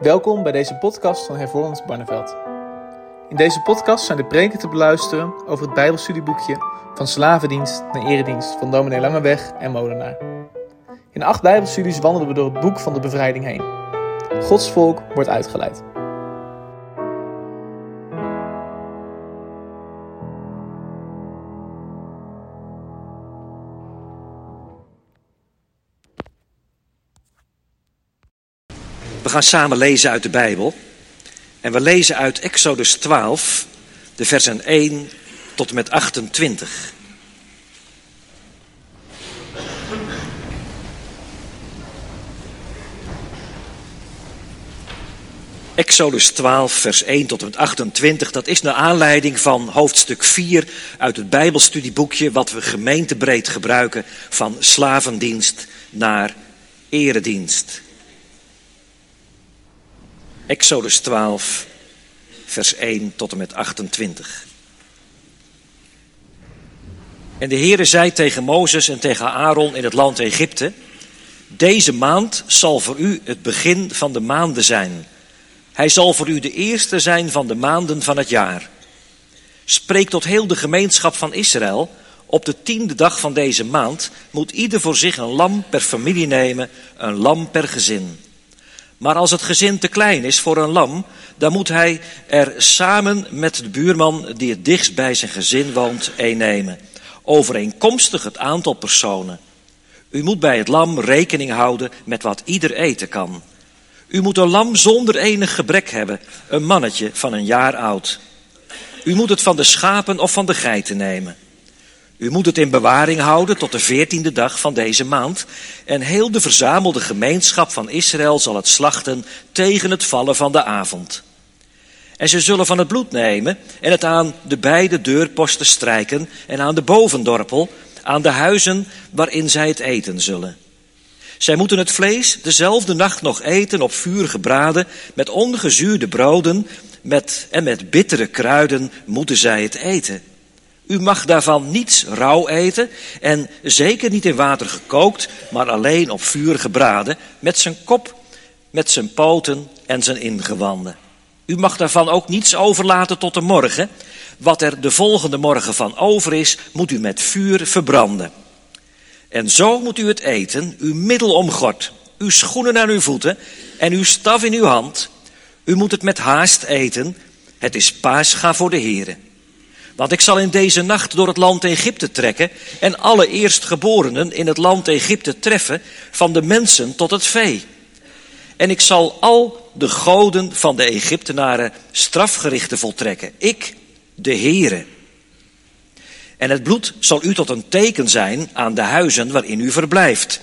Welkom bij deze podcast van Hervormd Barneveld. In deze podcast zijn de preken te beluisteren over het Bijbelstudieboekje Van Slavendienst naar Eredienst van dominee Langeweg en Molenaar. In acht Bijbelstudies wandelen we door het boek van de bevrijding heen. Gods volk wordt uitgeleid. We gaan samen lezen uit de Bijbel. En we lezen uit Exodus 12, de versen 1 tot en met 28. Exodus 12, vers 1 tot en met 28, dat is naar aanleiding van hoofdstuk 4 uit het Bijbelstudieboekje, wat we gemeentebreed gebruiken van slavendienst naar eredienst. Exodus 12, vers 1 tot en met 28. En de Heere zei tegen Mozes en tegen Aaron in het land Egypte: Deze maand zal voor u het begin van de maanden zijn. Hij zal voor u de eerste zijn van de maanden van het jaar. Spreek tot heel de gemeenschap van Israël. Op de tiende dag van deze maand moet ieder voor zich een lam per familie nemen, een lam per gezin. Maar als het gezin te klein is voor een lam, dan moet hij er samen met de buurman die het dichtst bij zijn gezin woont, een nemen. Overeenkomstig het aantal personen. U moet bij het lam rekening houden met wat ieder eten kan. U moet een lam zonder enig gebrek hebben, een mannetje van een jaar oud. U moet het van de schapen of van de geiten nemen. U moet het in bewaring houden tot de veertiende dag van deze maand. En heel de verzamelde gemeenschap van Israël zal het slachten tegen het vallen van de avond. En ze zullen van het bloed nemen en het aan de beide deurposten strijken en aan de bovendorpel, aan de huizen waarin zij het eten zullen. Zij moeten het vlees dezelfde nacht nog eten op vuur gebraden, met ongezuurde broden met, en met bittere kruiden moeten zij het eten. U mag daarvan niets rauw eten en zeker niet in water gekookt, maar alleen op vuur gebraden, met zijn kop, met zijn poten en zijn ingewanden. U mag daarvan ook niets overlaten tot de morgen. Wat er de volgende morgen van over is, moet u met vuur verbranden. En zo moet u het eten, uw middel omgord, uw schoenen aan uw voeten en uw staf in uw hand. U moet het met haast eten. Het is paascha voor de heren. Want ik zal in deze nacht door het land Egypte trekken en alle eerstgeborenen in het land Egypte treffen, van de mensen tot het vee. En ik zal al de goden van de Egyptenaren strafgerichten voltrekken. Ik, de Heere. En het bloed zal u tot een teken zijn aan de huizen waarin u verblijft.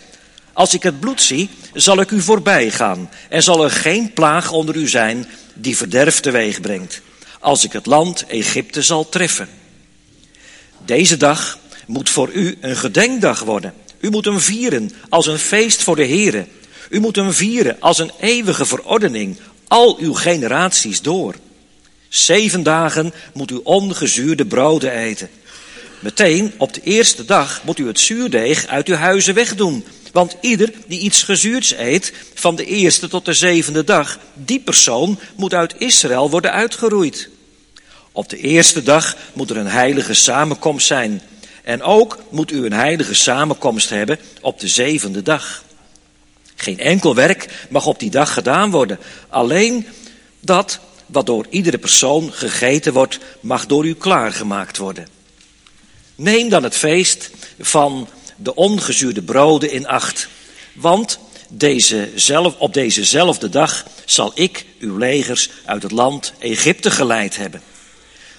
Als ik het bloed zie, zal ik u voorbij gaan en zal er geen plaag onder u zijn die verderf teweeg brengt als ik het land Egypte zal treffen. Deze dag moet voor u een gedenkdag worden. U moet hem vieren als een feest voor de Here. U moet hem vieren als een eeuwige verordening, al uw generaties door. Zeven dagen moet u ongezuurde broden eten. Meteen op de eerste dag moet u het zuurdeeg uit uw huizen wegdoen. Want ieder die iets gezuurds eet, van de eerste tot de zevende dag, die persoon moet uit Israël worden uitgeroeid. Op de eerste dag moet er een heilige samenkomst zijn. En ook moet u een heilige samenkomst hebben op de zevende dag. Geen enkel werk mag op die dag gedaan worden. Alleen dat wat door iedere persoon gegeten wordt, mag door u klaargemaakt worden. Neem dan het feest van de ongezuurde broden in acht. Want deze zelf, op dezezelfde dag zal ik uw legers uit het land Egypte geleid hebben.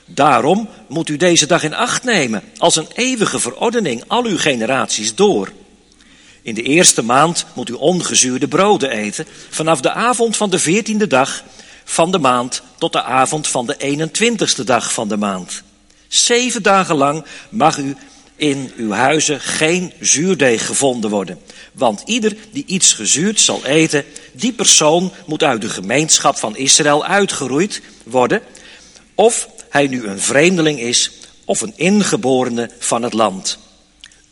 Daarom moet u deze dag in acht nemen als een eeuwige verordening al uw generaties door. In de eerste maand moet u ongezuurde broden eten, vanaf de avond van de veertiende dag van de maand tot de avond van de 21ste dag van de maand. Zeven dagen lang mag u in uw huizen geen zuurdeeg gevonden worden. Want ieder die iets gezuurd zal eten, die persoon moet uit de gemeenschap van Israël uitgeroeid worden. Of hij nu een vreemdeling is of een ingeborene van het land.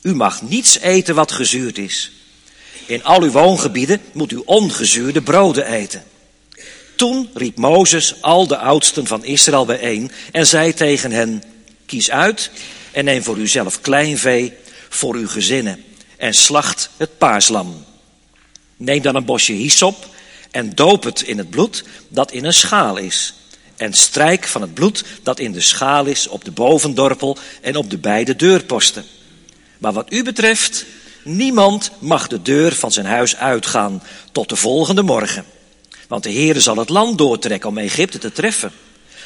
U mag niets eten wat gezuurd is. In al uw woongebieden moet u ongezuurde broden eten. Toen riep Mozes al de oudsten van Israël bijeen en zei tegen hen: Kies uit en neem voor uzelf kleinvee voor uw gezinnen en slacht het paarslam. Neem dan een bosje hyssop en doop het in het bloed dat in een schaal is. En strijk van het bloed dat in de schaal is op de bovendorpel en op de beide deurposten. Maar wat u betreft, niemand mag de deur van zijn huis uitgaan tot de volgende morgen. Want de Heere zal het land doortrekken om Egypte te treffen.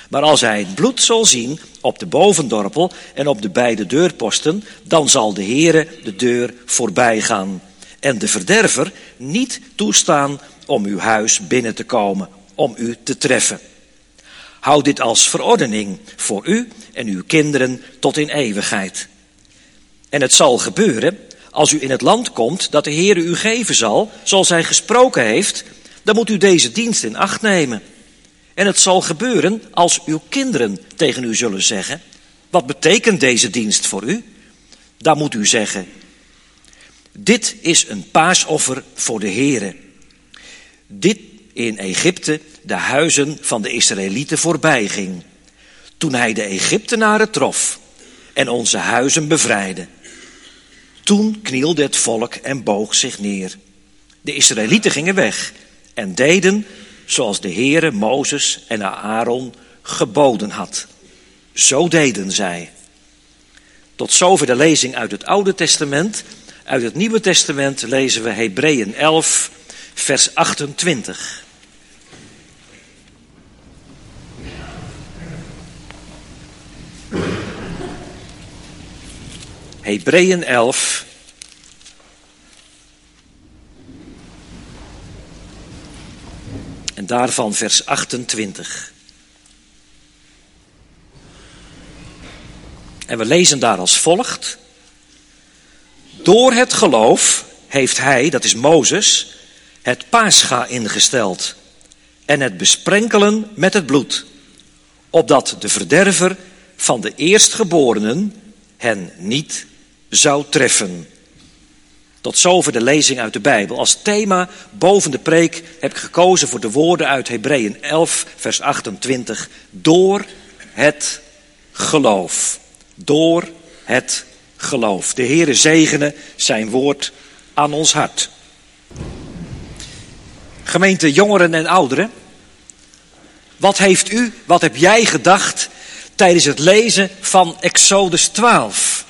Maar als hij het bloed zal zien op de bovendorpel en op de beide deurposten, dan zal de Heere de deur voorbij gaan en de verderver niet toestaan om uw huis binnen te komen, om u te treffen. Houd dit als verordening voor u en uw kinderen tot in eeuwigheid. En het zal gebeuren, als u in het land komt dat de Heere u geven zal, zoals hij gesproken heeft, dan moet u deze dienst in acht nemen. En het zal gebeuren als uw kinderen tegen u zullen zeggen: Wat betekent deze dienst voor u? Dan moet u zeggen: Dit is een paasoffer voor de Heere. Dit in Egypte de huizen van de Israëlieten voorbij ging. Toen hij de Egyptenaren trof en onze huizen bevrijdde. Toen knielde het volk en boog zich neer. De Israëlieten gingen weg en deden zoals de Heere Mozes en Aaron geboden had. Zo deden zij. Tot zover de lezing uit het Oude Testament. Uit het Nieuwe Testament lezen we Hebreeën 11, vers 28. Hebreeën 11, En daarvan vers 28. En we lezen daar als volgt. Door het geloof heeft hij, dat is Mozes, het paascha ingesteld en het besprenkelen met het bloed, opdat de verderver van de eerstgeborenen hen niet zou treffen. Tot zover de lezing uit de Bijbel. Als thema boven de preek heb ik gekozen voor de woorden uit Hebreeën 11, vers 28. Door het geloof. Door het geloof. De Heere zegene zijn woord aan ons hart. Gemeente jongeren en ouderen. Wat heeft u, wat heb jij gedacht tijdens het lezen van Exodus 12?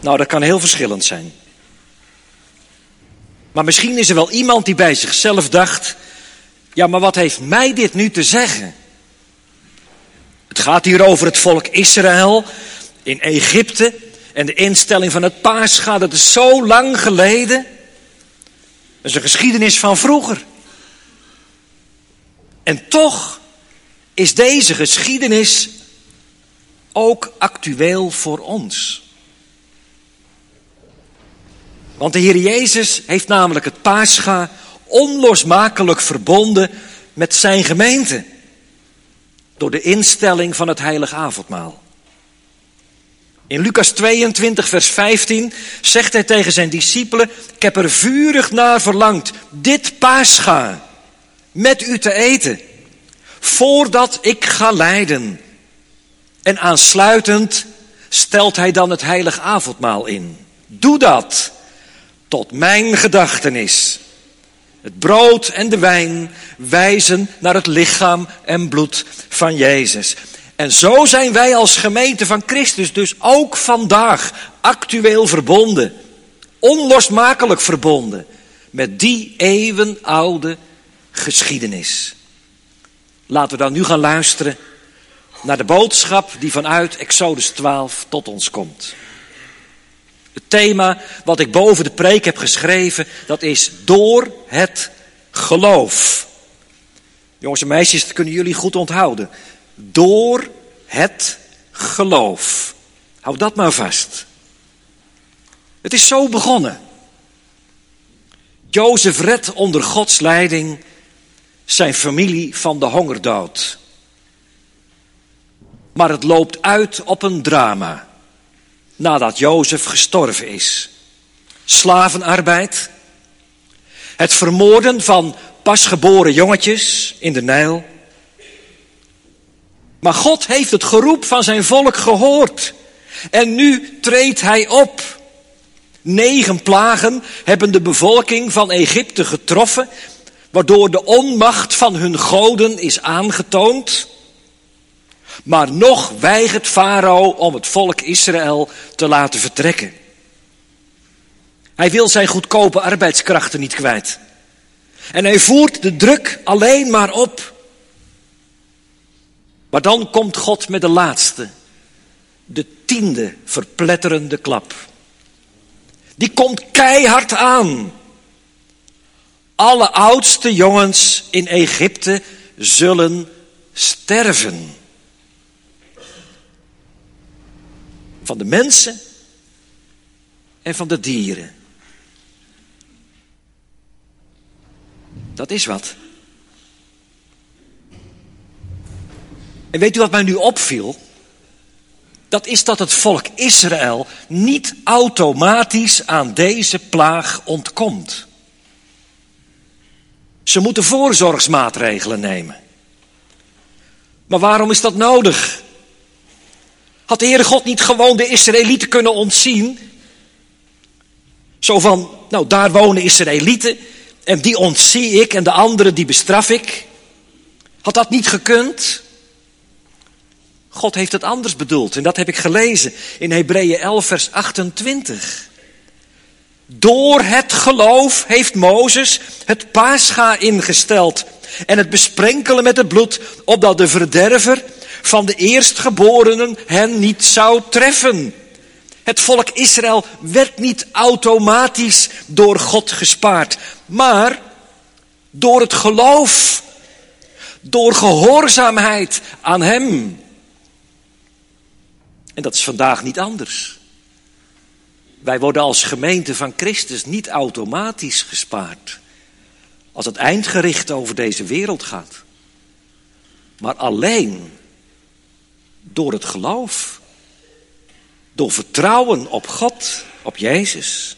Nou, dat kan heel verschillend zijn. Maar misschien is er wel iemand die bij zichzelf dacht: ja, maar wat heeft mij dit nu te zeggen? Het gaat hier over het volk Israël in Egypte en de instelling van het paascha. Dat is zo lang geleden. Dat is een geschiedenis van vroeger. En toch is deze geschiedenis ook actueel voor ons. Want de Heer Jezus heeft namelijk het paascha onlosmakelijk verbonden met zijn gemeente. Door de instelling van het heilige avondmaal. In Lucas 22, vers 15 zegt hij tegen zijn discipelen: Ik heb er vurig naar verlangd dit paascha met u te eten, voordat ik ga lijden. En aansluitend stelt hij dan het heilige avondmaal in. Doe dat tot mijn gedachtenis. Het brood en de wijn wijzen naar het lichaam en bloed van Jezus. En zo zijn wij als gemeente van Christus dus ook vandaag actueel verbonden, onlosmakelijk verbonden met die eeuwenoude geschiedenis. Laten we dan nu gaan luisteren naar de boodschap die vanuit Exodus 12 tot ons komt. Het thema wat ik boven de preek heb geschreven, dat is door het geloof. Jongens en meisjes, dat kunnen jullie goed onthouden. Door het geloof. Hou dat maar vast. Het is zo begonnen. Jozef redt onder Gods leiding zijn familie van de hongerdood. Maar het loopt uit op een drama nadat Jozef gestorven is. Slavenarbeid. Het vermoorden van pasgeboren jongetjes in de Nijl. Maar God heeft het geroep van zijn volk gehoord. En nu treedt hij op. Negen plagen hebben de bevolking van Egypte getroffen, waardoor de onmacht van hun goden is aangetoond. Maar nog weigert Farao om het volk Israël te laten vertrekken. Hij wil zijn goedkope arbeidskrachten niet kwijt. En hij voert de druk alleen maar op. Maar dan komt God met de laatste, de tiende verpletterende klap. Die komt keihard aan. Alle oudste jongens in Egypte zullen sterven. Van de mensen en van de dieren. Dat is wat. En weet u wat mij nu opviel? Dat is dat het volk Israël niet automatisch aan deze plaag ontkomt. Ze moeten voorzorgsmaatregelen nemen. Maar waarom is dat nodig? Had de Heere God niet gewoon de Israëlieten kunnen ontzien? Zo van, nou daar wonen Israëlieten en die ontzie ik en de anderen die bestraf ik. Had dat niet gekund? God heeft het anders bedoeld en dat heb ik gelezen in Hebreeën 11 vers 28. Door het geloof heeft Mozes het paascha ingesteld en het besprenkelen met het bloed, opdat de verderver van de eerstgeborenen hen niet zou treffen. Het volk Israël werd niet automatisch door God gespaard, maar door het geloof, door gehoorzaamheid aan Hem. En dat is vandaag niet anders. Wij worden als gemeente van Christus niet automatisch gespaard. Als het eindgericht over deze wereld gaat. Maar alleen door het geloof. Door vertrouwen op God, op Jezus.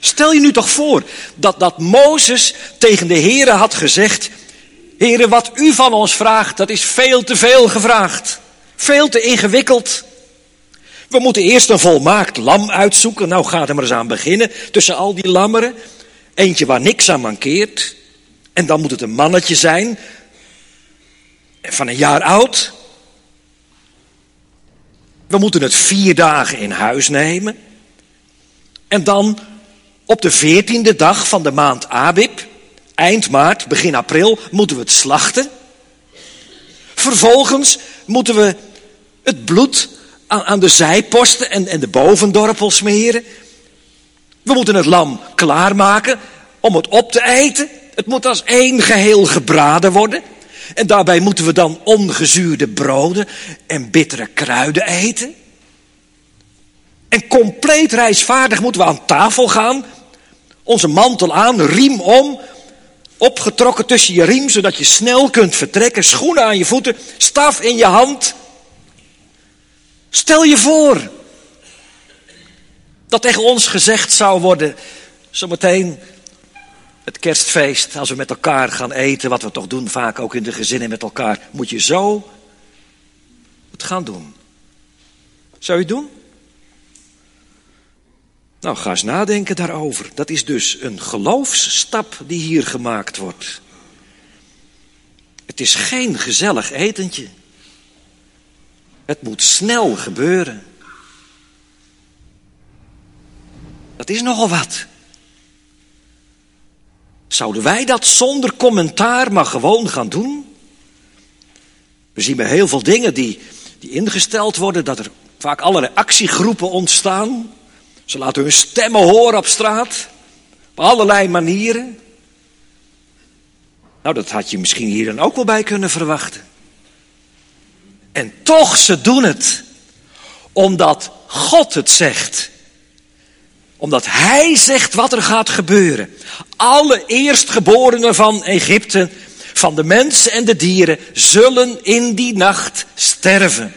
Stel je nu toch voor dat, dat Mozes tegen de Heere had gezegd: Heere, wat u van ons vraagt, dat is veel te veel gevraagd. Veel te ingewikkeld. We moeten eerst een volmaakt lam uitzoeken. Nou, gaat er maar eens aan beginnen tussen al die lammeren. Eentje waar niks aan mankeert. En dan moet het een mannetje zijn. Van een jaar oud. We moeten het vier dagen in huis nemen. En dan op de veertiende dag van de maand Abib, eind maart, begin april, moeten we het slachten. Vervolgens moeten we het bloed aan, de zijposten en, en de bovendorpel smeren. We moeten het lam klaarmaken om het op te eten. Het moet als één geheel gebraden worden. En daarbij moeten we dan ongezuurde broden en bittere kruiden eten. En compleet reisvaardig moeten we aan tafel gaan. Onze mantel aan, riem om. Opgetrokken tussen je riem, zodat je snel kunt vertrekken. Schoenen aan je voeten, staf in je hand. Stel je voor dat tegen ons gezegd zou worden, zometeen het kerstfeest, als we met elkaar gaan eten, wat we toch doen vaak ook in de gezinnen met elkaar, moet je zo het gaan doen. Zou je het doen? Nou, ga eens nadenken daarover. Dat is dus een geloofsstap die hier gemaakt wordt. Het is geen gezellig etentje. Het moet snel gebeuren. Dat is nogal wat. Zouden wij dat zonder commentaar maar gewoon gaan doen? We zien bij heel veel dingen die, die ingesteld worden dat er vaak allerlei actiegroepen ontstaan. Ze laten hun stemmen horen op straat. Op allerlei manieren. Nou, dat had je misschien hier dan ook wel bij kunnen verwachten. En toch, ze doen het. Omdat God het zegt. Omdat Hij zegt wat er gaat gebeuren. Alle eerstgeborenen van Egypte, van de mensen en de dieren, zullen in die nacht sterven.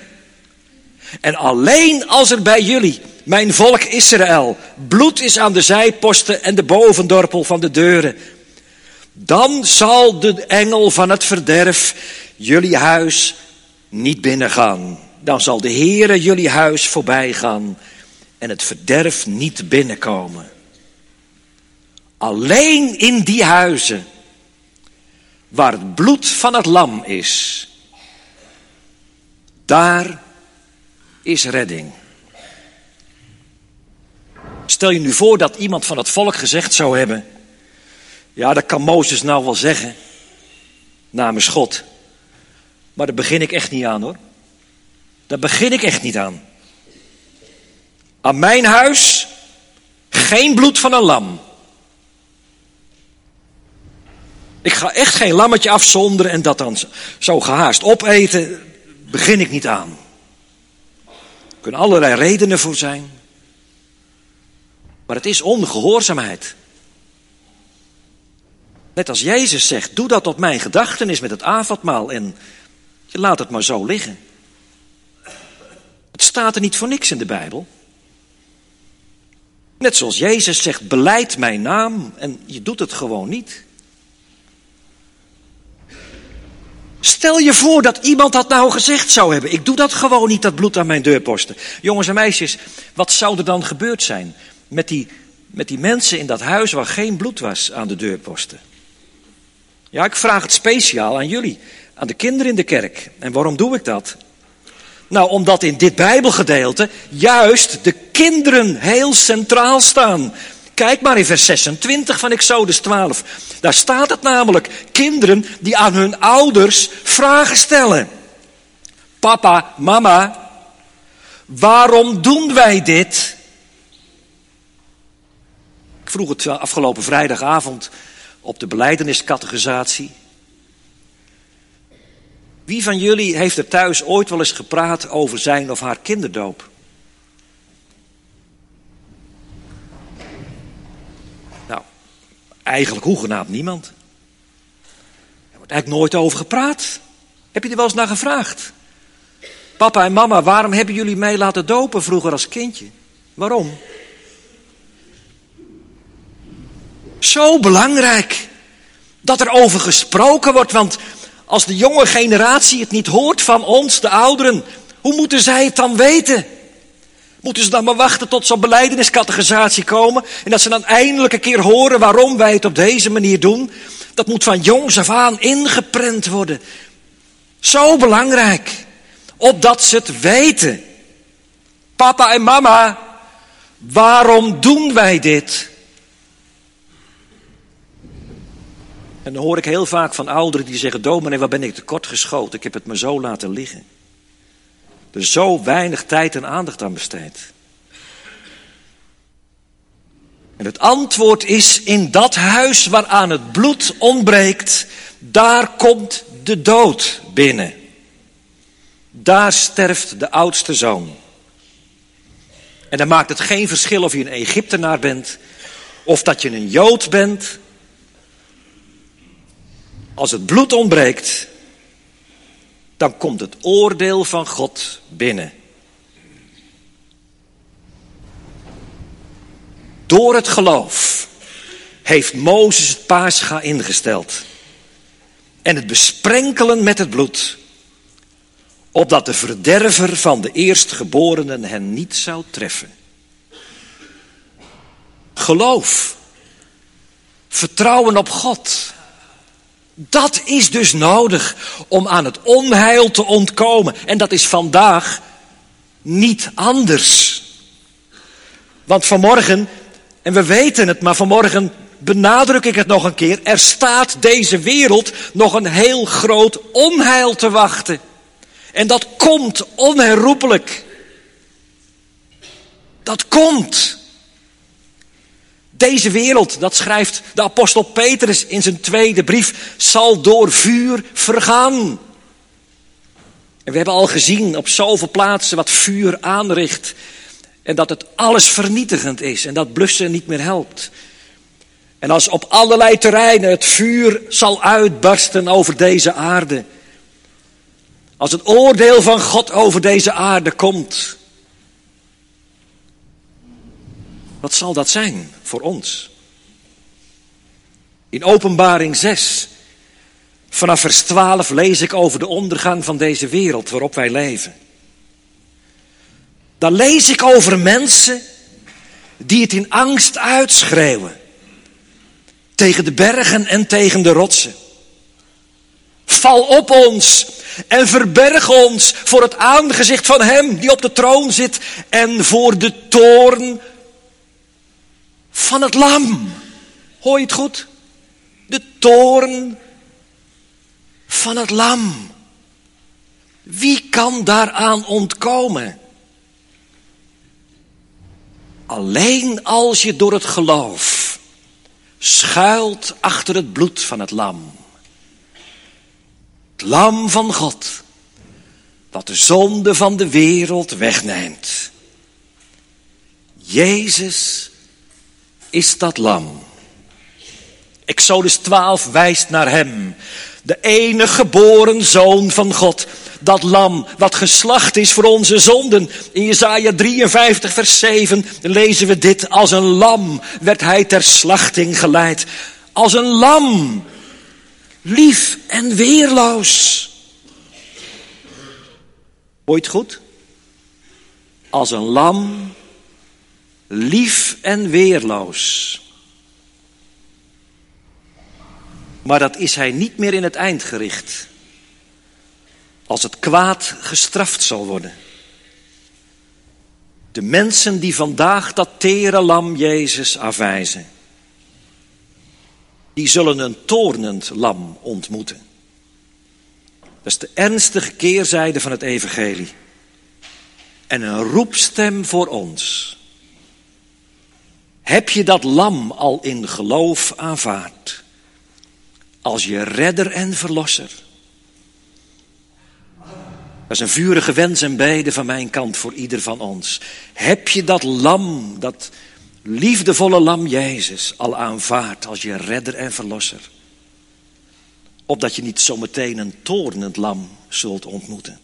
En alleen als er bij jullie Mijn volk Israël, bloed is aan de zijposten en de bovendorpel van de deuren. Dan zal de engel van het verderf jullie huis niet binnengaan. Dan zal de Heere jullie huis voorbij gaan en het verderf niet binnenkomen. Alleen in die huizen waar het bloed van het lam is, daar is redding. Stel je nu voor dat iemand van het volk gezegd zou hebben: Ja, dat kan Mozes nou wel zeggen, namens God. Maar daar begin ik echt niet aan hoor. Daar begin ik echt niet aan. Aan mijn huis geen bloed van een lam. Ik ga echt geen lammetje afzonderen en dat dan zo gehaast opeten. Begin ik niet aan. Er kunnen allerlei redenen voor zijn. Maar het is ongehoorzaamheid. Net als Jezus zegt, doe dat op mijn gedachtenis met het avondmaal en je laat het maar zo liggen. Het staat er niet voor niks in de Bijbel. Net zoals Jezus zegt, beleid mijn naam en je doet het gewoon niet. Stel je voor dat iemand dat nou gezegd zou hebben. Ik doe dat gewoon niet, dat bloed aan mijn deurposten. Jongens en meisjes, wat zou er dan gebeurd zijn met die, met die mensen in dat huis waar geen bloed was aan de deurposten? Ja, ik vraag het speciaal aan jullie, aan de kinderen in de kerk. En waarom doe ik dat? Nou, omdat in dit Bijbelgedeelte juist de kinderen heel centraal staan. Kijk maar in vers 26 van Exodus 12. Daar staat het namelijk. Kinderen die aan hun ouders vragen stellen. Papa, mama, waarom doen wij dit? Ik vroeg het afgelopen vrijdagavond op de beleideniscategorisatie. Wie van jullie heeft er thuis ooit wel eens gepraat over zijn of haar kinderdoop? Nou, eigenlijk hoegenaamd niemand. Er wordt eigenlijk nooit over gepraat. Heb je er wel eens naar gevraagd? Papa en mama, waarom hebben jullie mij laten dopen vroeger als kindje? Waarom? Zo belangrijk dat er over gesproken wordt, want als de jonge generatie het niet hoort van ons, de ouderen, hoe moeten zij het dan weten? Moeten ze dan maar wachten tot zo'n beleideniscategorisatie komen en dat ze dan eindelijk een keer horen waarom wij het op deze manier doen? Dat moet van jongs af aan ingeprent worden. Zo belangrijk, opdat ze het weten. Papa en mama, waarom doen wij dit? En dan hoor ik heel vaak van ouderen die zeggen: Dominee, waar ben ik tekort geschoten? Ik heb het me zo laten liggen. Er is zo weinig tijd en aandacht aan besteed. En het antwoord is: in dat huis waaraan het bloed ontbreekt, daar komt de dood binnen. Daar sterft de oudste zoon. En dan maakt het geen verschil of je een Egyptenaar bent, of dat je een Jood bent, als het bloed ontbreekt, dan komt het oordeel van God binnen. Door het geloof heeft Mozes het paascha ingesteld. En het besprenkelen met het bloed. Opdat de verderver van de eerstgeborenen hen niet zou treffen. Geloof. Vertrouwen op God. Dat is dus nodig om aan het onheil te ontkomen. En dat is vandaag niet anders. Want vanmorgen, en we weten het, maar vanmorgen benadruk ik het nog een keer. Er staat deze wereld nog een heel groot onheil te wachten. En dat komt onherroepelijk. Dat komt. Deze wereld, dat schrijft de apostel Petrus in zijn tweede brief, zal door vuur vergaan. En we hebben al gezien op zoveel plaatsen wat vuur aanricht. En dat het alles vernietigend is en dat blussen niet meer helpt. En als op allerlei terreinen het vuur zal uitbarsten over deze aarde. Als het oordeel van God over deze aarde komt. Wat zal dat zijn voor ons? In Openbaring 6, vanaf vers 12, lees ik over de ondergang van deze wereld waarop wij leven. Dan lees ik over mensen die het in angst uitschreeuwen. Tegen de bergen en tegen de rotsen. Val op ons en verberg ons voor het aangezicht van Hem die op de troon zit en voor de toorn van het lam. Hoor je het goed? De toorn van het lam. Wie kan daaraan ontkomen? Alleen als je door het geloof schuilt achter het bloed van het lam. Het lam van God, dat de zonde van de wereld wegneemt. Jezus is dat lam. Exodus 12 wijst naar hem, de enige geboren zoon van God. Dat lam wat geslacht is voor onze zonden. In Jesaja 53 vers 7 lezen we dit. Als een lam werd hij ter slachting geleid. Als een lam. Lief en weerloos. Ooit goed? Als een lam. Lief en weerloos. Maar dat is hij niet meer in het eind gericht. Als het kwaad gestraft zal worden. De mensen die vandaag dat tere lam Jezus afwijzen. Die zullen een toornend lam ontmoeten. Dat is de ernstige keerzijde van het evangelie. En een roepstem voor ons. Heb je dat lam al in geloof aanvaard? als je redder en verlosser. Dat is een vurige wens en bede van mijn kant voor ieder van ons. Heb je dat lam, dat liefdevolle lam Jezus al aanvaard als je redder en verlosser? Opdat je niet zometeen een toornend lam zult ontmoeten.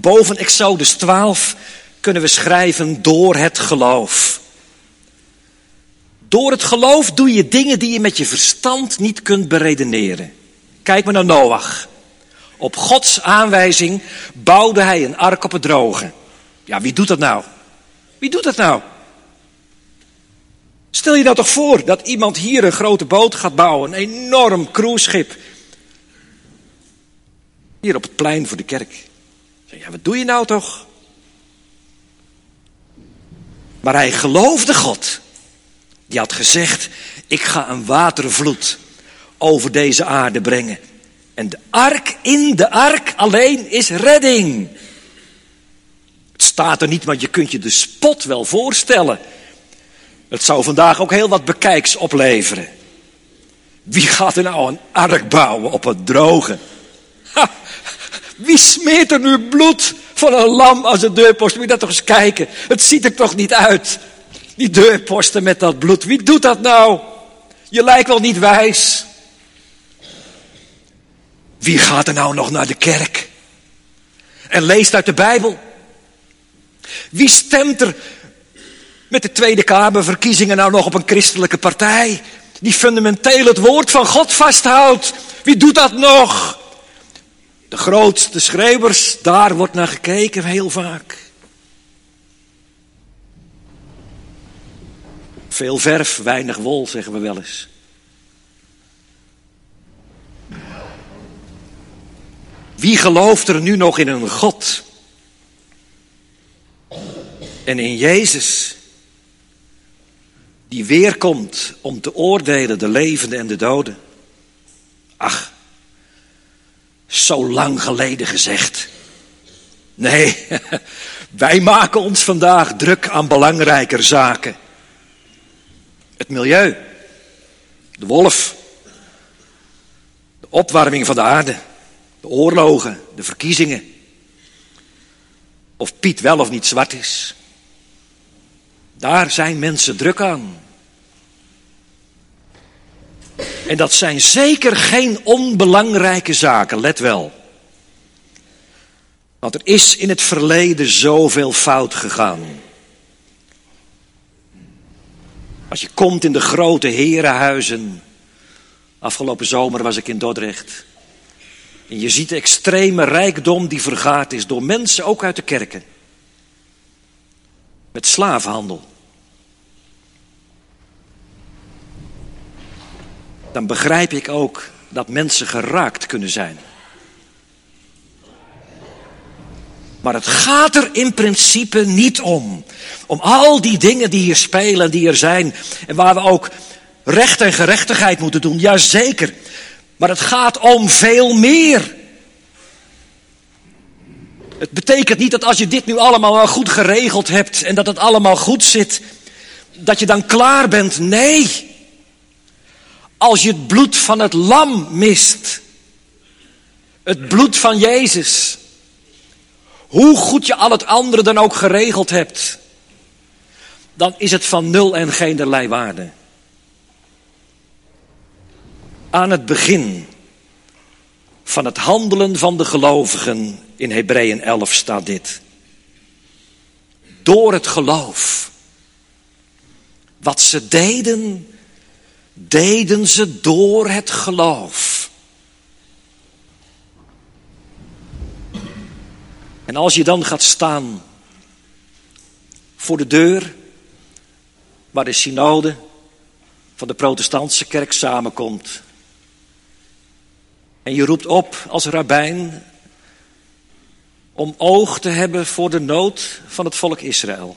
Boven Exodus 12 kunnen we schrijven door het geloof. Door het geloof doe je dingen die je met je verstand niet kunt beredeneren. Kijk maar naar Noach. Op Gods aanwijzing bouwde hij een ark op het droge. Ja, wie doet dat nou? Wie doet dat nou? Stel je nou toch voor dat iemand hier een grote boot gaat bouwen, een enorm cruiseschip. Hier op het plein voor de kerk. Ja, wat doe je nou toch? Maar hij geloofde God. Die had gezegd, ik ga een watervloed over deze aarde brengen. En de ark, in de ark alleen is redding. Het staat er niet, maar je kunt je de spot wel voorstellen. Het zou vandaag ook heel wat bekijks opleveren. Wie gaat er nou een ark bouwen op het droge? Ha, wie smeert er nu bloed van een lam als een deurpost? Moet je dat toch eens kijken? Het ziet er toch niet uit? Die deurposten met dat bloed. Wie doet dat nou? Je lijkt wel niet wijs. Wie gaat er nou nog naar de kerk? En leest uit de Bijbel? Wie stemt er met de Tweede Kamerverkiezingen nou nog op een christelijke partij? Die fundamenteel het woord van God vasthoudt. Wie doet dat nog? De grootste schreeuwers, daar wordt naar gekeken heel vaak. Veel verf, weinig wol, zeggen we wel eens. Wie gelooft er nu nog in een God? En in Jezus, die weerkomt om te oordelen de levenden en de doden. Ach, zo lang geleden gezegd. Nee, wij maken ons vandaag druk aan belangrijker zaken. Het milieu. De wolf. De opwarming van de aarde. De oorlogen. De verkiezingen. Of Piet wel of niet zwart is. Daar zijn mensen druk aan. En dat zijn zeker geen onbelangrijke zaken, let wel. Want er is in het verleden zoveel fout gegaan. Als je komt in de grote herenhuizen. Afgelopen zomer was ik in Dordrecht. En je ziet de extreme rijkdom die vergaard is door mensen, ook uit de kerken. Met slavenhandel. Dan begrijp ik ook dat mensen geraakt kunnen zijn. Maar het gaat er in principe niet om. Om al die dingen die hier spelen, die er zijn. En waar we ook recht en gerechtigheid moeten doen. Jazeker. Maar het gaat om veel meer. Het betekent niet dat als je dit nu allemaal wel goed geregeld hebt en dat het allemaal goed zit, dat je dan klaar bent. Nee. Als je het bloed van het lam mist, het bloed van Jezus, hoe goed je al het andere dan ook geregeld hebt, dan is het van nul en geenerlei waarde. Aan het begin van het handelen van de gelovigen in Hebreeën 11 staat dit. Door het geloof. Wat ze deden, deden ze door het geloof. En als je dan gaat staan voor de deur waar de synode van de protestantse kerk samenkomt. En je roept op als rabbijn om oog te hebben voor de nood van het volk Israël.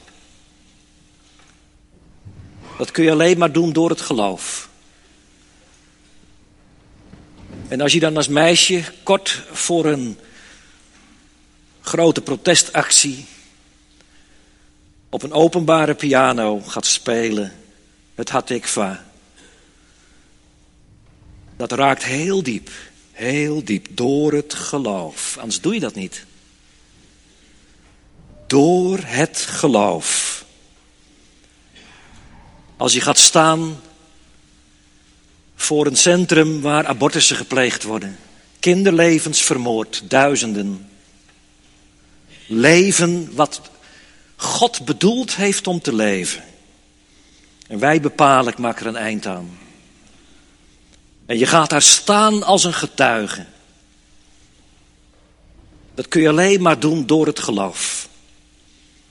Dat kun je alleen maar doen door het geloof. En als je dan als meisje kort voor een grote protestactie op een openbare piano gaat spelen, het Hatikva. Dat raakt heel diep, heel diep, door het geloof. Anders doe je dat niet. Door het geloof. Als je gaat staan voor een centrum waar abortussen gepleegd worden, kinderlevens vermoord, duizenden. Leven wat God bedoeld heeft om te leven. En wij bepalen, ik maak er een eind aan. En je gaat daar staan als een getuige. Dat kun je alleen maar doen door het geloof.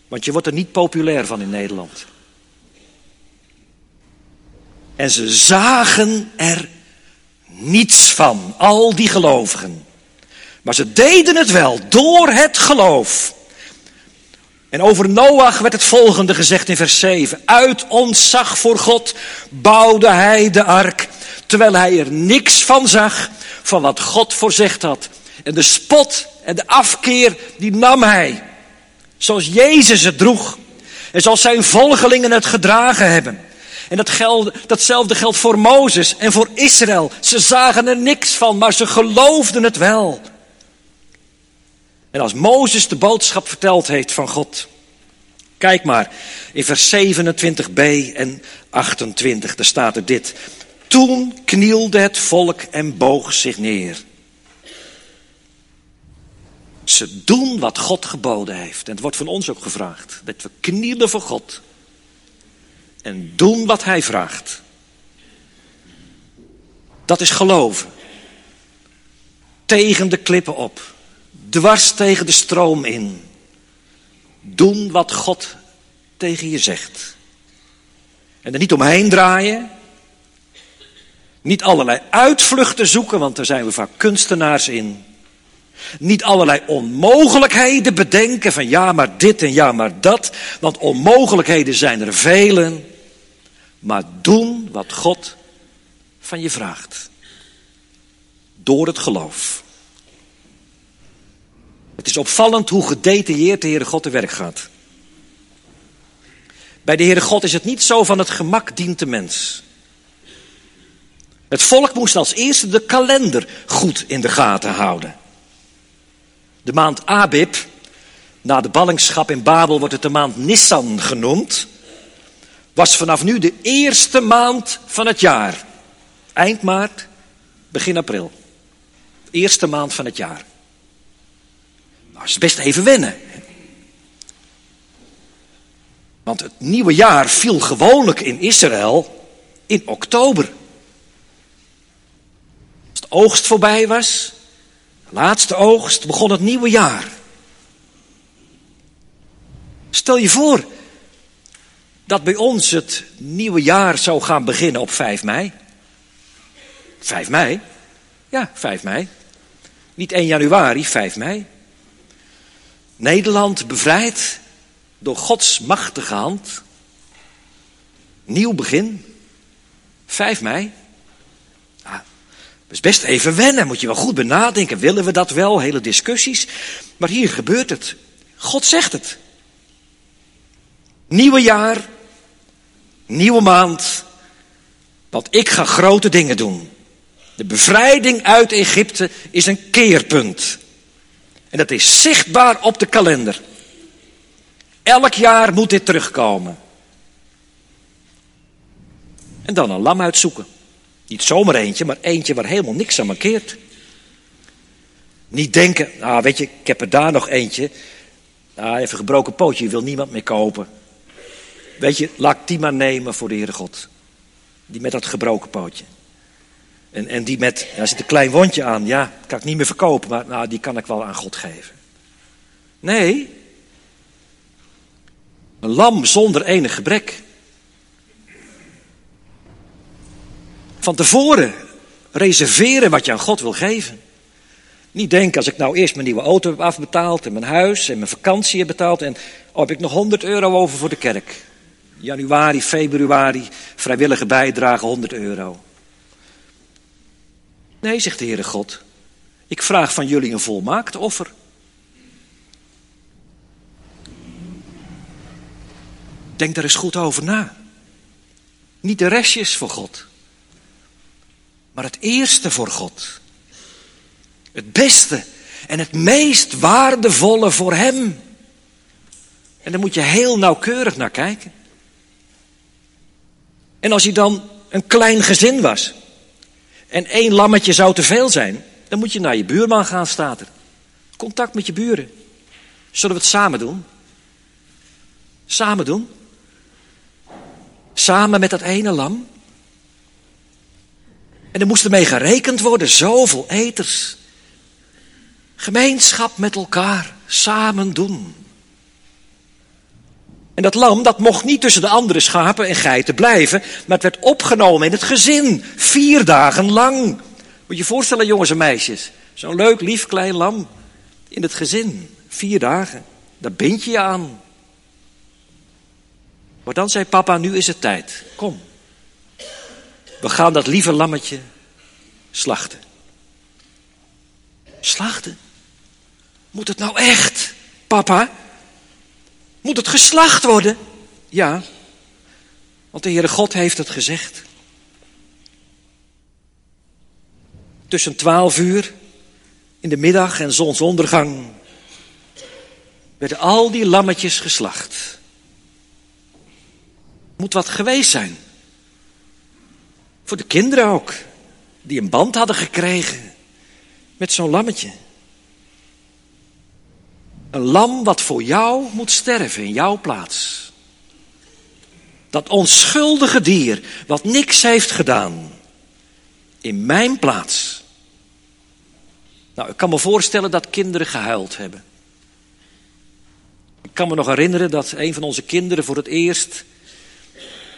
Want je wordt er niet populair van in Nederland. En ze zagen er niets van, al die gelovigen. Maar ze deden het wel door het geloof. En over Noach werd het volgende gezegd in vers 7. Uit ontzag voor God bouwde hij de ark, terwijl hij er niks van zag van wat God voorzegd had. En de spot en de afkeer, die nam hij. Zoals Jezus het droeg. En zoals zijn volgelingen het gedragen hebben. En dat geld, datzelfde geldt voor Mozes en voor Israël. Ze zagen er niks van, maar ze geloofden het wel. En als Mozes de boodschap verteld heeft van God. Kijk maar in vers 27b en 28, daar staat er dit. Toen knielde het volk en boog zich neer. Ze doen wat God geboden heeft. En het wordt van ons ook gevraagd. Dat we knielen voor God. En doen wat Hij vraagt. Dat is geloven. Tegen de klippen op. Dwars tegen de stroom in. Doen wat God tegen je zegt. En er niet omheen draaien. Niet allerlei uitvluchten zoeken, want daar zijn we vaak kunstenaars in. Niet allerlei onmogelijkheden bedenken van ja maar dit en ja maar dat. Want onmogelijkheden zijn er velen. Maar doen wat God van je vraagt. Door het geloof. Het is opvallend hoe gedetailleerd de Heere God te werk gaat. Bij de Heere God is het niet zo van het gemak dient de mens. Het volk moest als eerste de kalender goed in de gaten houden. De maand Abib, na de ballingschap in Babel wordt het de maand Nissan genoemd, was vanaf nu de eerste maand van het jaar. Eind maart, begin april. Eerste maand van het jaar. Nou, is best even wennen. Want het nieuwe jaar viel gewoonlijk in Israël in oktober. Als de oogst voorbij was, de laatste oogst, begon het nieuwe jaar. Stel je voor dat bij ons het nieuwe jaar zou gaan beginnen op 5 mei. 5 mei? Ja, 5 mei. Niet 1 januari, 5 mei. Nederland bevrijd door Gods machtige hand. Nieuw begin. 5 mei. Dat is best even wennen, moet je wel goed benadenken. Willen we dat wel? Hele discussies. Maar hier gebeurt het. God zegt het. Nieuwe jaar, nieuwe maand, want ik ga grote dingen doen. De bevrijding uit Egypte is een keerpunt. En dat is zichtbaar op de kalender. Elk jaar moet dit terugkomen. En dan een lam uitzoeken. Niet zomaar eentje, maar eentje waar helemaal niks aan markeert. Niet denken, ah weet je, ik heb er daar nog eentje. Ah, even gebroken pootje, wil niemand meer kopen. Weet je, laat die maar nemen voor de Heere God. Die met dat gebroken pootje. En, en die met, daar zit een klein wondje aan, ja, kan ik niet meer verkopen, maar nou, die kan ik wel aan God geven. Nee, een lam zonder enig gebrek. Van tevoren reserveren wat je aan God wil geven. Niet denken als ik nou eerst mijn nieuwe auto heb afbetaald en mijn huis en mijn vakantie heb betaald en oh, heb ik nog 100 euro over voor de kerk. Januari, februari, vrijwillige bijdrage 100 euro. Nee, zegt de Heere God. Ik vraag van jullie een volmaakt offer. Denk daar eens goed over na. Niet de restjes voor God, maar het eerste voor God. Het beste en het meest waardevolle voor Hem. En daar moet je heel nauwkeurig naar kijken. En als je dan een klein gezin was en één lammetje zou te veel zijn, dan moet je naar je buurman gaan, staat er. Contact met je buren. Zullen we het samen doen? Samen doen? Samen met dat ene lam? En er moest ermee gerekend worden, zoveel eters. Gemeenschap met elkaar, samen doen. En dat lam, dat mocht niet tussen de andere schapen en geiten blijven, maar het werd opgenomen in het gezin, vier dagen lang. Moet je je voorstellen, jongens en meisjes, zo'n leuk, lief, klein lam in het gezin, vier dagen. Daar bind je je aan. Maar dan zei papa, nu is het tijd. Kom. We gaan dat lieve lammetje slachten. Slachten? Moet het nou echt, papa? Moet het geslacht worden? Ja, want de Heere God heeft het gezegd. Tussen twaalf uur in de middag en zonsondergang werden al die lammetjes geslacht. Moet wat geweest zijn. Voor de kinderen ook, die een band hadden gekregen met zo'n lammetje. Een lam wat voor jou moet sterven in jouw plaats. Dat onschuldige dier wat niks heeft gedaan in mijn plaats. Nou, ik kan me voorstellen dat kinderen gehuild hebben. Ik kan me nog herinneren dat een van onze kinderen voor het eerst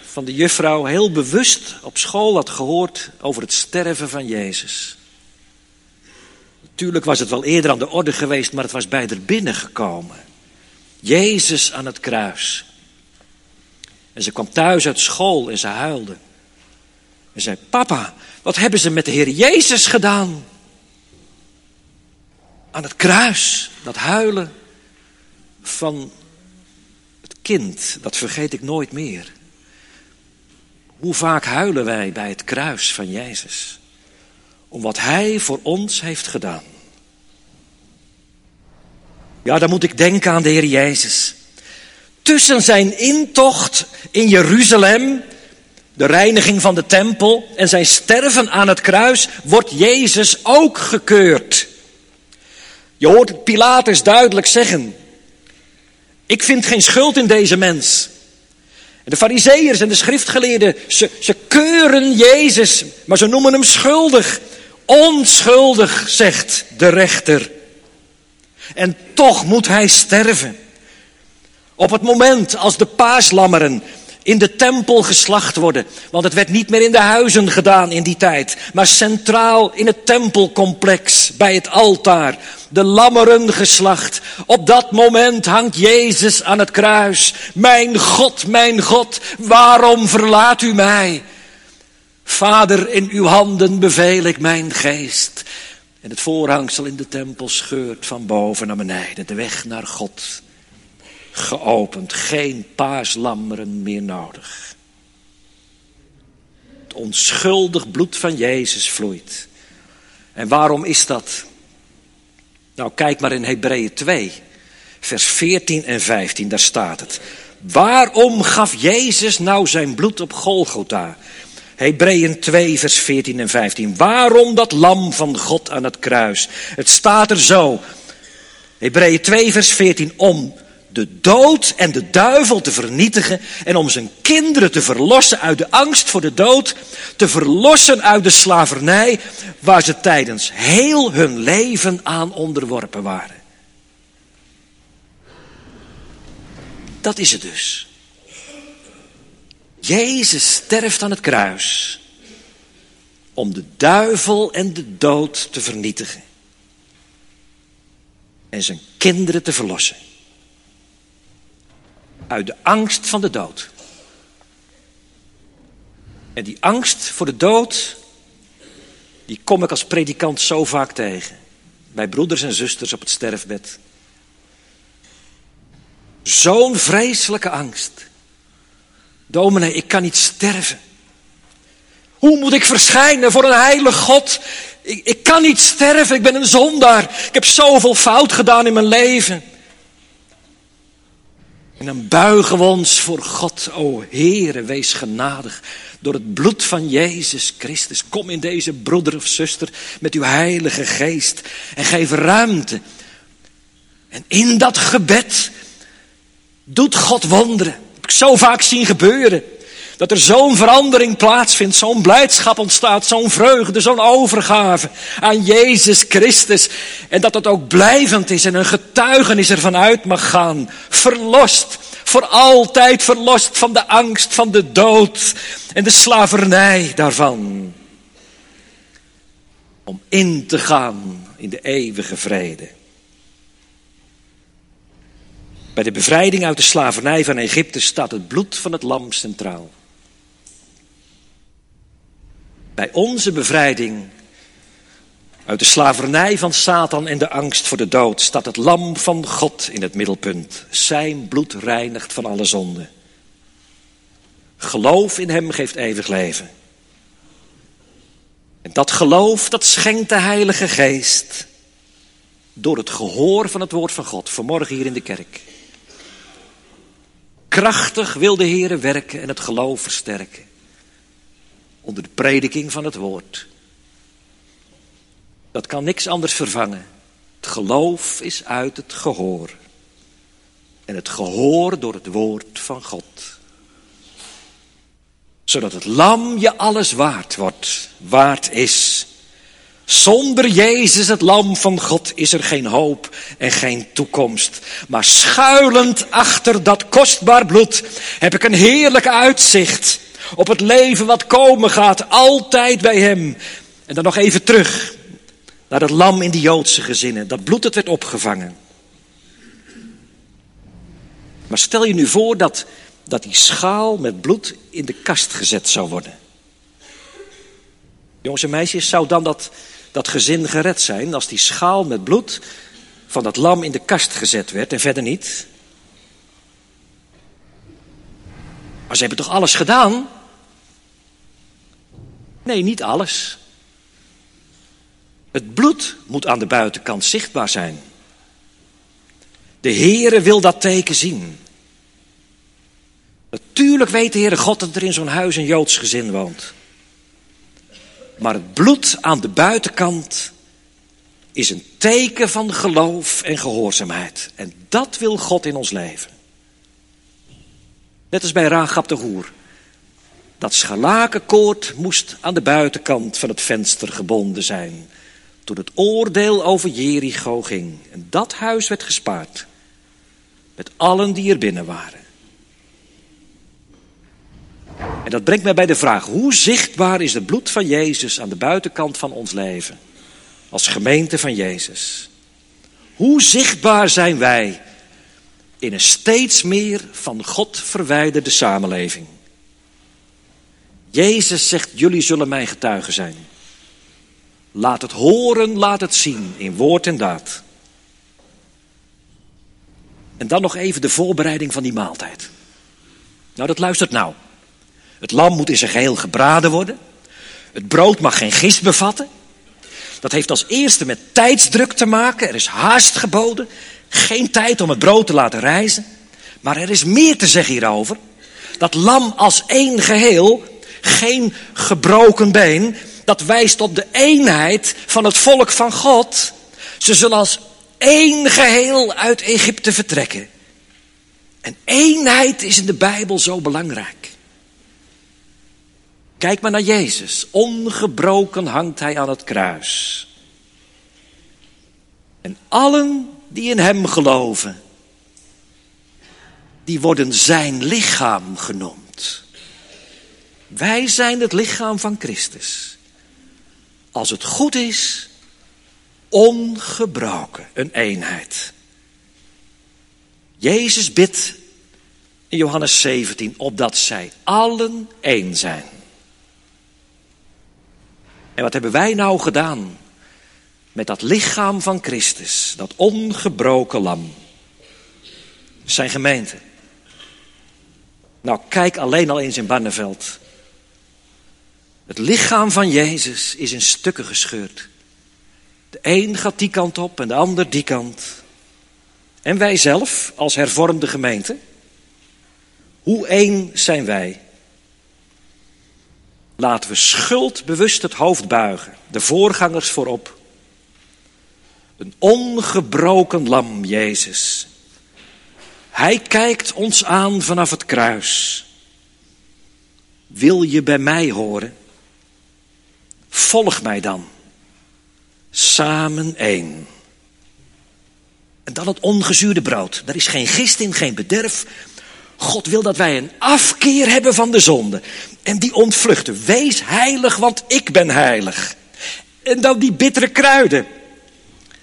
van de juffrouw heel bewust op school had gehoord over het sterven van Jezus. Natuurlijk was het wel eerder aan de orde geweest, maar het was bij er binnengekomen. Jezus aan het kruis. En ze kwam thuis uit school en ze huilde. En zei: Papa, wat hebben ze met de Heer Jezus gedaan? Aan het kruis, dat huilen van het kind, dat vergeet ik nooit meer. Hoe vaak huilen wij bij het kruis van Jezus? Om wat Hij voor ons heeft gedaan. Ja, dan moet ik denken aan de Heer Jezus. Tussen zijn intocht in Jeruzalem, de reiniging van de tempel en zijn sterven aan het kruis, wordt Jezus ook gekeurd. Je hoort Pilatus duidelijk zeggen: Ik vind geen schuld in deze mens. En de fariseeërs en de schriftgeleerden, ze, ze keuren Jezus, maar ze noemen hem schuldig. Onschuldig, zegt de rechter. En toch moet hij sterven. Op het moment als de paaslammeren in de tempel geslacht worden. Want het werd niet meer in de huizen gedaan in die tijd, maar centraal in het tempelcomplex bij het altaar. De lammeren geslacht. Op dat moment hangt Jezus aan het kruis. Mijn God, mijn God, waarom verlaat u mij? Vader, in uw handen beveel ik mijn geest. En het voorhangsel in de tempel scheurt van boven naar beneden, de weg naar God geopend. Geen paaslammeren meer nodig. Het onschuldig bloed van Jezus vloeit. En waarom is dat? Nou, kijk maar in Hebreeën 2, vers 14 en 15, daar staat het. Waarom gaf Jezus nou zijn bloed op Golgotha? Hebreeën 2, vers 14 en 15. Waarom dat lam van God aan het kruis? Het staat er zo. Hebreeën 2, vers 14. Om de dood en de duivel te vernietigen en om zijn kinderen te verlossen uit de angst voor de dood, te verlossen uit de slavernij waar ze tijdens heel hun leven aan onderworpen waren. Dat is het dus. Jezus sterft aan het kruis om de duivel en de dood te vernietigen en zijn kinderen te verlossen uit de angst van de dood. En die angst voor de dood, die kom ik als predikant zo vaak tegen. Bij broeders en zusters op het sterfbed. Zo'n vreselijke angst. Dominee, ik kan niet sterven. Hoe moet ik verschijnen voor een heilig God? Ik, ik kan niet sterven, ik ben een zondaar. Ik heb zoveel fout gedaan in mijn leven. En dan buigen we ons voor God. O Heere, wees genadig. Door het bloed van Jezus Christus. Kom in deze broeder of zuster met uw heilige geest. En geef ruimte. En in dat gebed doet God wonderen. Zo vaak zien gebeuren. Dat er zo'n verandering plaatsvindt, zo'n blijdschap ontstaat, zo'n vreugde, zo'n overgave aan Jezus Christus. En dat dat ook blijvend is en een getuigenis ervan uit mag gaan. Verlost, voor altijd verlost van de angst van de dood en de slavernij daarvan. Om in te gaan in de eeuwige vrede. Bij de bevrijding uit de slavernij van Egypte staat het bloed van het lam centraal. Bij onze bevrijding uit de slavernij van Satan en de angst voor de dood staat het lam van God in het middelpunt. Zijn bloed reinigt van alle zonde. Geloof in hem geeft eeuwig leven. En dat geloof, dat schenkt de Heilige Geest door het gehoor van het woord van God, vanmorgen hier in de kerk. Krachtig wil de Heer werken en het geloof versterken onder de prediking van het woord. Dat kan niks anders vervangen. Het geloof is uit het gehoor. En het gehoor door het woord van God. Zodat het lam je alles waard wordt, waard is. Zonder Jezus, het lam van God, is er geen hoop en geen toekomst. Maar schuilend achter dat kostbaar bloed heb ik een heerlijk uitzicht op het leven wat komen gaat, altijd bij Hem. En dan nog even terug naar dat lam in de Joodse gezinnen, dat bloed dat werd opgevangen. Maar stel je nu voor dat, dat die schaal met bloed in de kast gezet zou worden. Jongens en meisjes, zou dan dat, dat gezin gered zijn als die schaal met bloed van dat lam in de kast gezet werd en verder niet? Maar ze hebben toch alles gedaan? Nee, niet alles. Het bloed moet aan de buitenkant zichtbaar zijn. De Heere wil dat teken zien. Natuurlijk weet de Heere God dat er in zo'n huis een Joods gezin woont. Maar het bloed aan de buitenkant is een teken van geloof en gehoorzaamheid. En dat wil God in ons leven. Net als bij Rahab de Hoer. Dat scharlakenkoord moest aan de buitenkant van het venster gebonden zijn. Toen het oordeel over Jericho ging. En dat huis werd gespaard. Met allen die er binnen waren. En dat brengt mij bij de vraag: hoe zichtbaar is het bloed van Jezus aan de buitenkant van ons leven? Als gemeente van Jezus. Hoe zichtbaar zijn wij in een steeds meer van God verwijderde samenleving? Jezus zegt: Jullie zullen mijn getuigen zijn. Laat het horen, laat het zien in woord en daad. En dan nog even de voorbereiding van die maaltijd. Nou, dat luistert nou. Het lam moet in zijn geheel gebraden worden. Het brood mag geen gist bevatten. Dat heeft als eerste met tijdsdruk te maken. Er is haast geboden. Geen tijd om het brood te laten rijzen. Maar er is meer te zeggen hierover. Dat lam als één geheel, geen gebroken been, dat wijst op de eenheid van het volk van God. Ze zullen als één geheel uit Egypte vertrekken. En eenheid is in de Bijbel zo belangrijk. Kijk maar naar Jezus. Ongebroken hangt hij aan het kruis. En allen die in hem geloven, die worden zijn lichaam genoemd. Wij zijn het lichaam van Christus. Als het goed is, ongebroken, een eenheid. Jezus bidt in Johannes 17 opdat zij allen één zijn. Wat hebben wij nou gedaan met dat lichaam van Christus, dat ongebroken lam? Zijn gemeente. Nou, kijk alleen al eens in Barneveld. Het lichaam van Jezus is in stukken gescheurd. De een gaat die kant op en de ander die kant. En wij zelf, als hervormde gemeente, hoe één zijn wij? Laten we schuldbewust het hoofd buigen, de voorgangers voorop. Een ongebroken lam, Jezus. Hij kijkt ons aan vanaf het kruis. Wil je bij mij horen? Volg mij dan. Samen één. En dan het ongezuurde brood. Daar is geen gist in, geen bederf. God wil dat wij een afkeer hebben van de zonde. En die ontvluchten. Wees heilig, want ik ben heilig. En dan die bittere kruiden.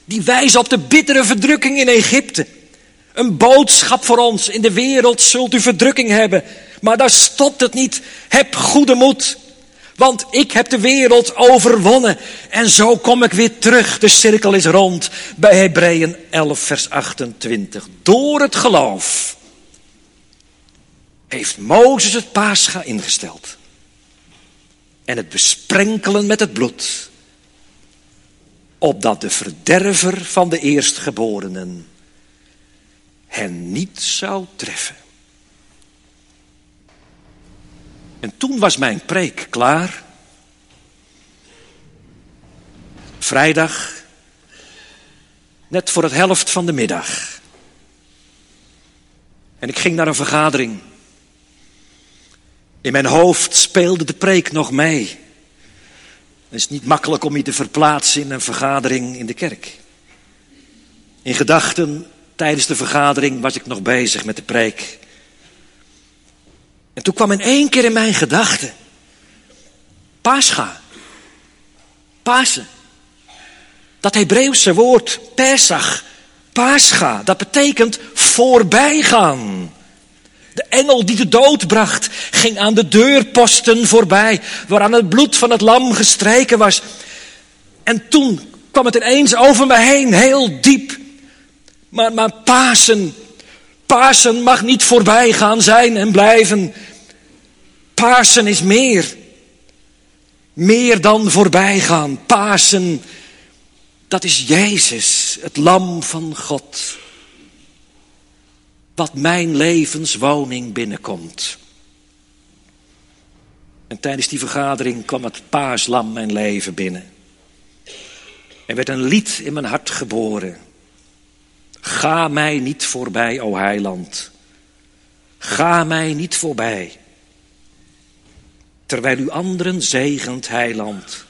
Die wijzen op de bittere verdrukking in Egypte. Een boodschap voor ons. In de wereld zult u verdrukking hebben. Maar daar stopt het niet. Heb goede moed. Want ik heb de wereld overwonnen. En zo kom ik weer terug. De cirkel is rond. Bij Hebreeën 11, vers 28. Door het geloof heeft Mozes het paascha ingesteld. En het besprenkelen met het bloed. Opdat de verderver van de eerstgeborenen hen niet zou treffen. En toen was mijn preek klaar. Vrijdag, net voor het helft van de middag. En ik ging naar een vergadering. In mijn hoofd speelde de preek nog mee. Het is niet makkelijk om je te verplaatsen in een vergadering in de kerk. In gedachten tijdens de vergadering was ik nog bezig met de preek. En toen kwam in één keer in mijn gedachten. Pascha. Pasen. Dat Hebreeuwse woord Pesach. Pascha. Dat betekent voorbijgaan. De engel die de dood bracht, ging aan de deurposten voorbij, waaraan het bloed van het lam gestreken was. En toen kwam het ineens over me heen, heel diep. Maar, maar Pasen, Pasen mag niet voorbij gaan zijn en blijven. Pasen is meer. Meer dan voorbijgaan. Pasen, dat is Jezus, het lam van God wat mijn levenswoning binnenkomt. En tijdens die vergadering kwam het paaslam mijn leven binnen. Er werd een lied in mijn hart geboren. Ga mij niet voorbij, o heiland. Ga mij niet voorbij. Terwijl u anderen zegent, heiland.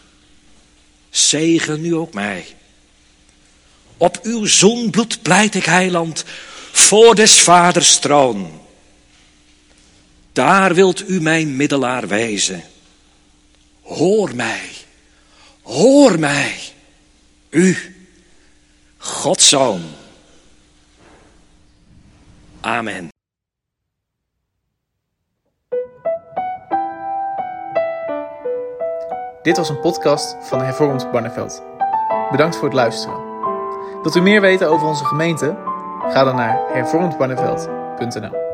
Zegen nu ook mij. Op uw zonbloed pleit ik, heiland, voor des vaders troon. Daar wilt u mijn middelaar wijzen. Hoor mij, hoor mij, u, Gods Zoon. Amen. Dit was een podcast van Hervormd Barneveld. Bedankt voor het luisteren. Wilt u meer weten over onze gemeente? Ga dan naar hervormdbarneveld.nl